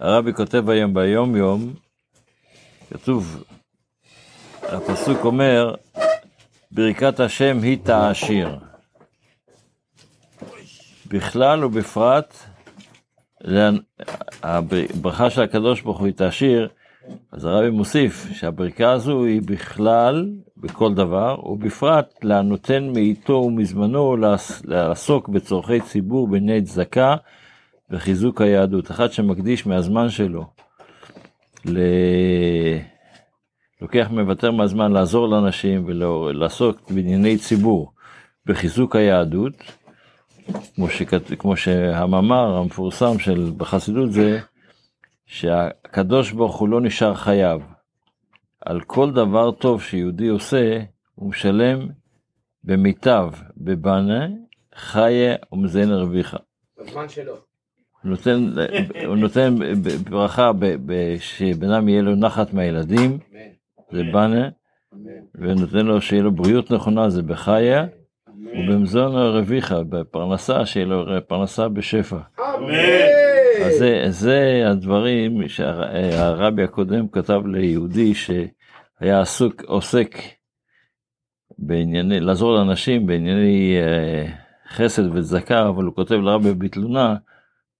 הרבי כותב היום ביום יום, כתוב, הפסוק אומר, ברכת השם היא תעשיר. בכלל ובפרט, הברכה של הקדוש ברוך הוא היא תעשיר, אז הרבי מוסיף שהברכה הזו היא בכלל, בכל דבר, ובפרט לנותן מאיתו ומזמנו לעסוק בצורכי ציבור בענייני צדקה וחיזוק היהדות. אחד שמקדיש מהזמן שלו, ל... לוקח, מוותר מהזמן לעזור לאנשים ולעסוק בענייני ציבור בחיזוק היהדות, כמו, שכת... כמו שהמאמר המפורסם של בחסידות זה שהקדוש ברוך הוא לא נשאר חייב. על כל דבר טוב שיהודי עושה, הוא משלם במיטב, בבנה, חיה ומזיין הרוויחה. בזמן שלו. נותן, הוא נותן ברכה שבן אדם יהיה לו נחת מהילדים, זה בנה, ונותן לו שיהיה לו בריאות נכונה, זה בחיה, ובמזון הרוויחה, בפרנסה, שיהיה לו פרנסה בשפע. אז זה, זה הדברים שהרבי הקודם כתב ליהודי שהיה עסוק, עוסק בענייני, לעזור לאנשים בענייני אה, חסד וצדקה, אבל הוא כותב לרבי בתלונה,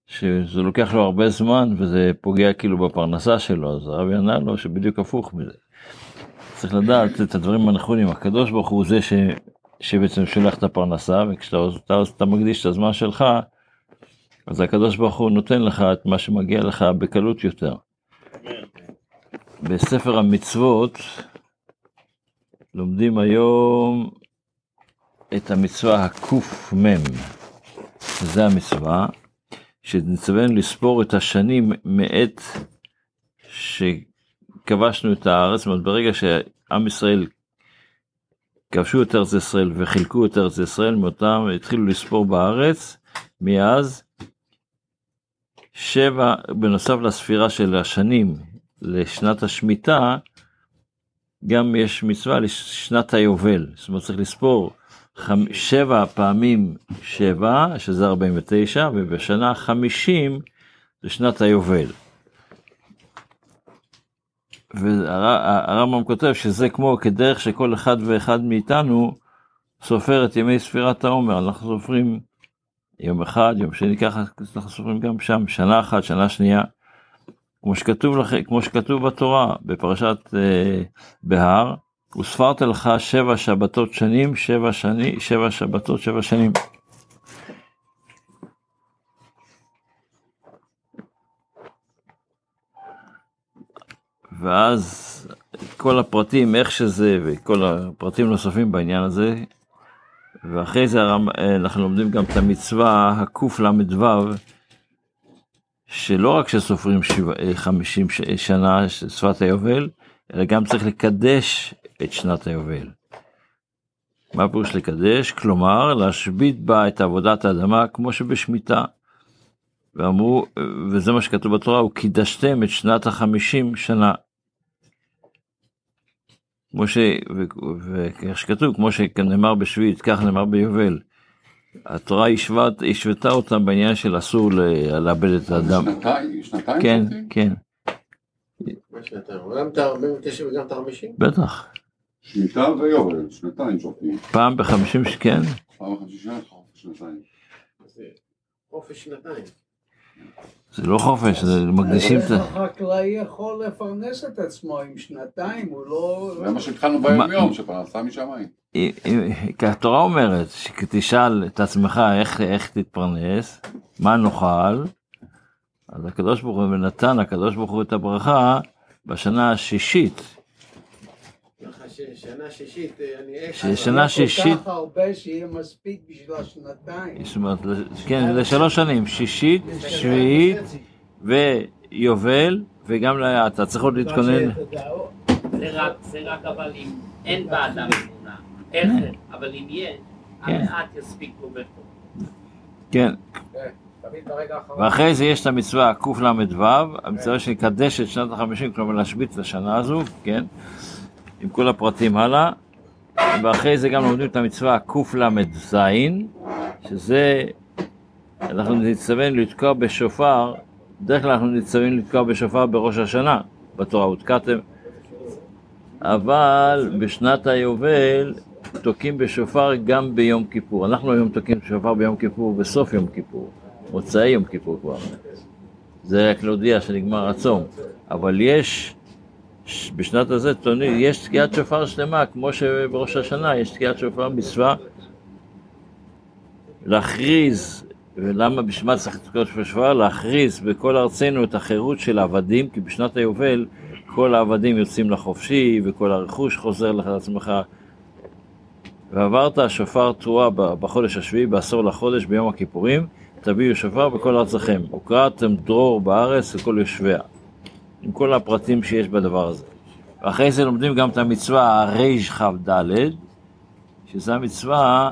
שזה לוקח לו הרבה זמן וזה פוגע כאילו בפרנסה שלו, אז הרבי ענה לו שבדיוק הפוך מזה. צריך לדעת את הדברים הנכונים, הקדוש ברוך הוא זה ש, שבעצם שולח את הפרנסה, וכשאתה אתה, אתה מקדיש את הזמן שלך, אז הקדוש ברוך הוא נותן לך את מה שמגיע לך בקלות יותר. בספר המצוות לומדים היום את המצווה הקמ, שזה המצווה, שנצווינו לספור את השנים מעת שכבשנו את הארץ, זאת אומרת ברגע שעם ישראל כבשו את ארץ ישראל וחילקו את ארץ ישראל, מאותם התחילו לספור בארץ, מאז שבע, בנוסף לספירה של השנים לשנת השמיטה, גם יש מצווה לשנת היובל, זאת אומרת צריך לספור. שבע פעמים שבע, שזה 49, ובשנה חמישים זה שנת היובל. והרמב"ם כותב שזה כמו כדרך שכל אחד ואחד מאיתנו סופר את ימי ספירת העומר, אנחנו סופרים יום אחד, יום שני, ככה אנחנו סופרים גם שם, שנה אחת, שנה שנייה. כמו שכתוב, לכם, כמו שכתוב בתורה, בפרשת אה, בהר, וספרת לך שבע שבתות שנים, שבע, שני, שבע שבתות, שבע שנים. ואז כל הפרטים, איך שזה, וכל הפרטים נוספים בעניין הזה, ואחרי זה אנחנו לומדים גם את המצווה הקל"ו, שלא רק שסופרים 50 שנה, שפת היובל, אלא גם צריך לקדש את שנת היובל. מה הפירוש לקדש? כלומר, להשבית בה את עבודת האדמה כמו שבשמיטה. ואמרו, וזה מה שכתוב בתורה, וקידשתם את שנת החמישים שנה. כמו ש... וכך שכתוב, כמו שנאמר בשביעית, כך נאמר ביובל. התורה השוותה אותם בעניין של אסור לאבד את האדם. שנתיים? שנתיים? כן, כן. גם את ה-49 וגם את ה-50? בטח. שמיטה ויובל, שנתיים שופטים. פעם בחמישים, כן. פעם בחצי שנה, שנתיים. זה חופש שנתיים. זה לא חופש, זה מקדישים את ה... איך החקלאי יכול לפרנס את עצמו עם שנתיים, הוא לא... זה מה שהתחלנו ביום יום, שפרנסה משמיים. כי התורה אומרת, שתשאל את עצמך איך, תתפרנס, מה נאכל, אז הקדוש ברוך הוא נתן הקדוש ברוך הוא את הברכה בשנה השישית. ששנה שישית, אני... איך- ששנה שישית, כל כך הרבה שיהיה מספיק בשביל השנתיים. זאת אומרת, כן, לשלוש שנים, שישית, שביעית ויובל, וגם אתה צריך עוד להתכונן. זה רק, זה רק אבל אם אין באדם אמונה, איך, אבל אם יש, כן. המעט יספיק לו בטוב. כן, האחרון. ואחרי זה יש את המצווה קל"ו, המצווה שנקדש את שנת החמישים, כלומר להשבית את השנה הזו, כן, עם כל הפרטים הלאה, ואחרי זה גם לומדים את המצווה קל"ז, שזה, אנחנו נצטווינו לתקוע בשופר בדרך כלל אנחנו ניצבים לתקוע בשופר בראש השנה, בתורה הותקעתם, אבל בשנת היובל תוקעים בשופר גם ביום כיפור. אנחנו היום תוקעים בשופר ביום כיפור בסוף יום כיפור, מוצאי יום כיפור כבר. זה רק להודיע שנגמר הצום. אבל יש, בשנת הזה, טוני, יש תקיעת שופר שלמה, כמו שבראש השנה יש תקיעת שופר מצווה להכריז, ולמה בשביל מה צריך תקיעת שופר? להכריז בכל ארצנו את החירות של העבדים, כי בשנת היובל כל העבדים יוצאים לחופשי, וכל הרכוש חוזר לך לעצמך. ועברת שופר תרועה בחודש השביעי, בעשור לחודש, ביום הכיפורים, תביאו שופר בכל ארצכם. וקראתם דרור בארץ לכל יושביה. עם כל הפרטים שיש בדבר הזה. ואחרי זה לומדים גם את המצווה הרכ"ד, שזו המצווה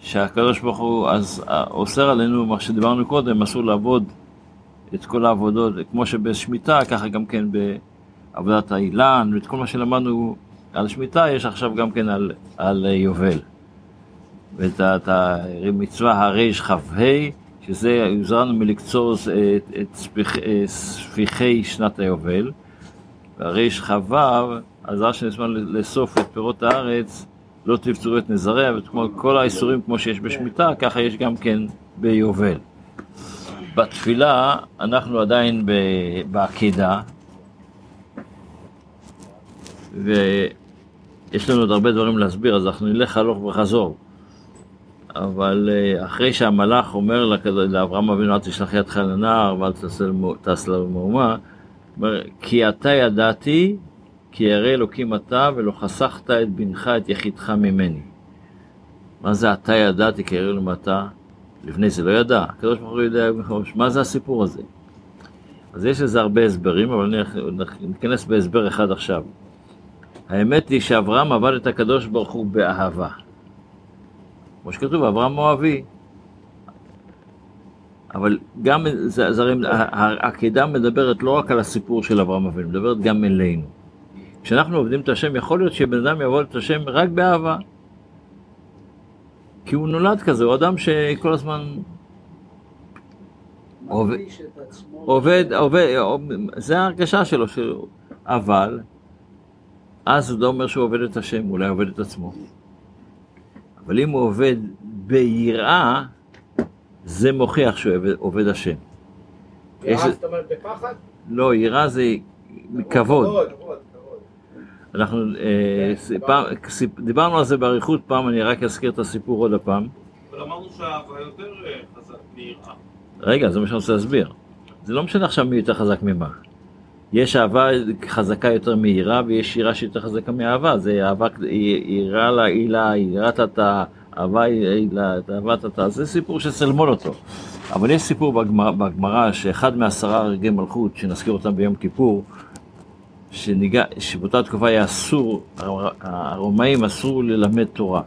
שהקדוש ברוך הוא אז אה, אוסר עלינו, מה שדיברנו קודם, אסור לעבוד את כל העבודות, כמו שבשמיטה, ככה גם כן בעבודת האילן, ואת כל מה שלמדנו על שמיטה, יש עכשיו גם כן על, על יובל. ואת המצווה הרכ"ה, שזה יוזר לנו מלקצור את, את ספיח, אה, ספיחי שנת היובל. והרכ"ו, עזר שנשמע לאסוף את פירות הארץ, לא תבצרו את נזריה, ואת כל- האיסורים כמו שיש בשמיטה, ככה יש גם כן ביובל. בתפילה אנחנו עדיין בעקידה, ויש לנו עוד הרבה דברים להסביר, אז אנחנו נלך הלוך וחזור. אבל אה, אחרי שהמלאך אומר לאברהם אבינו, אל תשלח ידך לנער ואל תעשה לו מהומה, כי אתה ידעתי, כי ירא אלוקים אתה, ולא חסכת את בנך, את יחידך ממני. מה זה אתה ידעתי, כי ירא אלוקים אתה? לפני זה לא ידע, הקדוש ברוך הוא יודע. מה זה הסיפור הזה? אז יש לזה הרבה הסברים, אבל ניכנס בהסבר אחד עכשיו. האמת היא שאברהם עבד את הקדוש ברוך הוא באהבה. כמו שכתוב, אברהם מואבי. אבל גם, זה, זה, הרי ה- ה- העקידה מדברת לא רק על הסיפור של אברהם אבינו, מדברת גם אלינו. כשאנחנו עובדים את השם, יכול להיות שבן אדם יעבוד את השם רק באהבה. כי הוא נולד כזה, הוא אדם שכל הזמן עובד- עצמו. עובד, עובד, זה ההרגשה שלו. אבל, אז זה לא אומר שהוא עובד את השם, אולי עובד את עצמו. אבל אם הוא עובד ביראה, זה מוכיח שהוא עובד, עובד השם. יש- יראה, זאת אומרת בפחד? לא, יראה זה כבוד. כבוד, כבוד, כבוד. אנחנו אה, סיפ- דיברנו על זה באריכות פעם, אני רק אזכיר את הסיפור עוד הפעם. אבל אמרנו שהאהבה יותר אה, חזק מיראה. רגע, זה מה שאני רוצה להסביר. זה לא משנה עכשיו מי יותר חזק ממה. יש אהבה חזקה יותר מיראה, ויש יראה שיותר חזקה מאהבה. זה אהבה, יראה לעילה, יראת אתה, אהבה עילה, אהבת. זה סיפור של סלמון אותו. אבל יש סיפור בגמרא, שאחד מעשרה רגעי מלכות, שנזכיר אותם ביום כיפור, שניגע, שבאותה תקופה היה אסור, הר- הרומאים אסור ללמד תורה.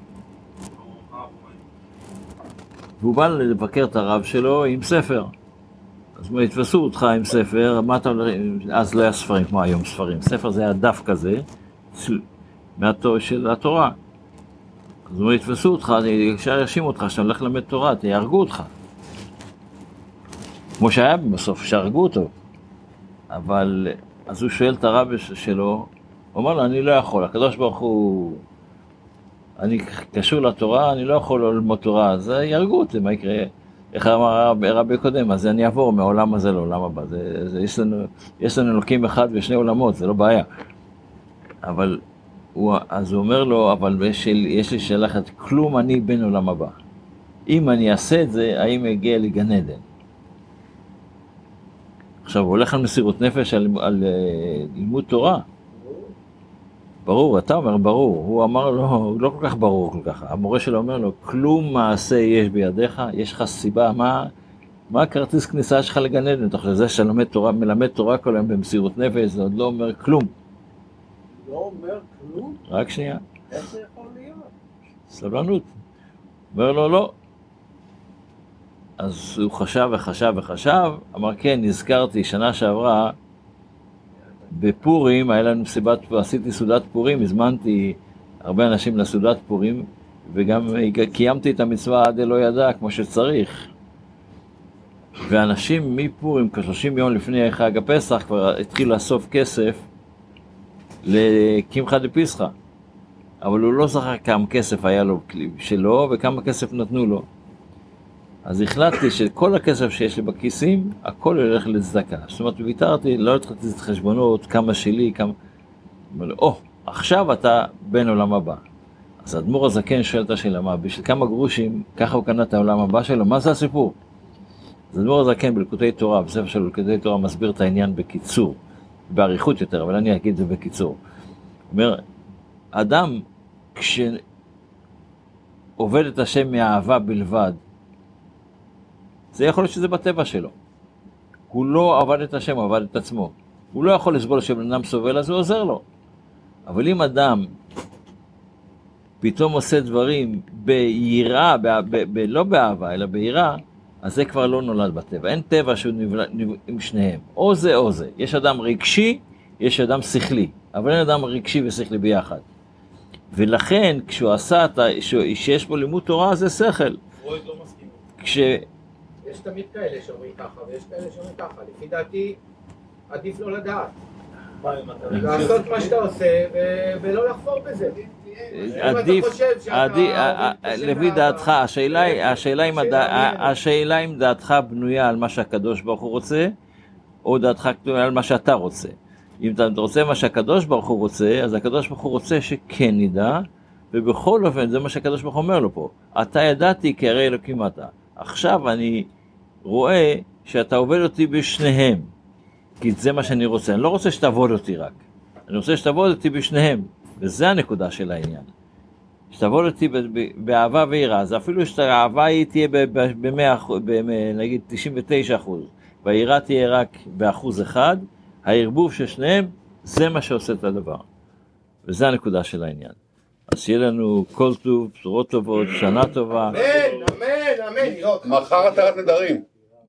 והוא בא לבקר את הרב שלו עם ספר. אז יתפסו אותך עם ספר, מה אתה הולך, אז לא היה ספרים כמו היום ספרים, ספר זה היה דף כזה, מהתור, של התורה. אז אומר, יתפסו אותך, ישר יאשימו אותך שאתה הולך ללמד תורה, יהרגו אותך. כמו שהיה בסוף, שהרגו אותו. אבל, אז הוא שואל את הרב שלו, הוא אומר לו, אני לא יכול, הקדוש ברוך הוא, אני קשור לתורה, אני לא יכול ללמוד תורה, אז יהרגו אותי, מה יקרה? איך אמר הרב- הרבי קודם, אז אני אעבור מהעולם הזה לעולם הבא. זה, זה, יש, לנו, יש לנו אלוקים אחד ושני עולמות, זה לא בעיה. אבל, הוא, אז הוא אומר לו, אבל יש, יש לי שאלה אחת, כלום אני בן עולם הבא. אם אני אעשה את זה, האם אגיע לגן עדן? עכשיו, הוא הולך על מסירות נפש, על, על אה, לימוד תורה. ברור, אתה אומר ברור, הוא אמר לו, לא כל כך ברור כל כך, המורה שלו אומר לו, כלום מעשה יש בידיך, יש לך סיבה, מה, מה הכרטיס כניסה שלך לגן עדן? אתה חושב, זה שאתה לומד תורה, מלמד תורה כל היום במסירות נפש, זה עוד לא אומר כלום. לא אומר כלום? רק שנייה, איך זה יכול להיות? סבלנות. אומר לו, לא. אז הוא חשב וחשב וחשב, אמר, כן, נזכרתי, שנה שעברה, בפורים, היה לנו מסיבת, עשיתי סעודת פורים, הזמנתי הרבה אנשים לסעודת פורים, וגם קיימתי את המצווה עד אלא ידע, כמו שצריך. ואנשים מפורים, כ-30 יום לפני חג הפסח, כבר התחילו לאסוף כסף לקמחא דפסחא. אבל הוא לא זכר כמה כסף היה לו שלו וכמה כסף נתנו לו. אז החלטתי שכל הכסף שיש לי בכיסים, הכל ילך לצדקה. זאת אומרת, ויתרתי, לא התחלתי את חשבונות, כמה שלי, כמה... אומר לו, או, עכשיו אתה בן עולם הבא. אז האדמו"ר הזקן שואל את השאלה, מה, בשביל כמה גרושים, ככה הוא קנה את העולם הבא שלו? מה זה הסיפור? אז האדמו"ר הזקן בלקוטי תורה, בספר שלו בלקוטי תורה, מסביר את העניין בקיצור, באריכות יותר, אבל אני אגיד את זה בקיצור. אומר, אדם, כשעובד את השם מאהבה בלבד, זה יכול להיות שזה בטבע שלו. הוא לא עבד את השם, הוא עבד את עצמו. הוא לא יכול לסבול שבן אדם סובל, אז הוא עוזר לו. אבל אם אדם פתאום עושה דברים ביראה, ב- ב- ב- לא באהבה, אלא ביראה, אז זה כבר לא נולד בטבע. אין טבע שהוא נבלע עם שניהם. או זה או זה. יש אדם רגשי, יש אדם שכלי. אבל אין אדם רגשי ושכלי ביחד. ולכן, כשהוא עשה את ה... שיש בו לימוד תורה, זה שכל. פרויד לא מסכים. יש תמיד כאלה שאומרים ככה, ויש כאלה שאומרים ככה. לפי דעתי, עדיף לא לדעת. לעשות מה שאתה עושה, ו- ולא לחפור בזה. עדיף, חושב שאתה עדיף, עובד ה- ה- בשם לפי דעתך, השאלה היא. השאלה אם דעתך בנויה על מה שהקדוש ברוך הוא רוצה, או דעתך בנויה על מה שאתה רוצה. אם אתה רוצה מה שהקדוש ברוך הוא רוצה, אז הקדוש ברוך הוא רוצה שכן נדע, ובכל אופן זה מה שהקדוש ברוך הוא אומר לו פה. אתה ידעתי כי הרי אלוקים אתה. עכשיו אני רואה שאתה עובד אותי בשניהם, כי זה מה שאני רוצה. אני לא רוצה שתעבוד אותי רק, אני רוצה שתעבוד אותי בשניהם, וזה הנקודה של העניין. שתעבוד אותי באהבה ויראה, אז אפילו שהאהבה היא תהיה ב-100, נגיד 99 אחוז, והיראה תהיה רק באחוז אחד, הערבוב של שניהם, זה מה שעושה את הדבר. וזה הנקודה של העניין. אז שיהיה לנו כל טוב, בשורות טובות, שנה טובה. אמן, אמן, אמן. מחר התרת נדרים.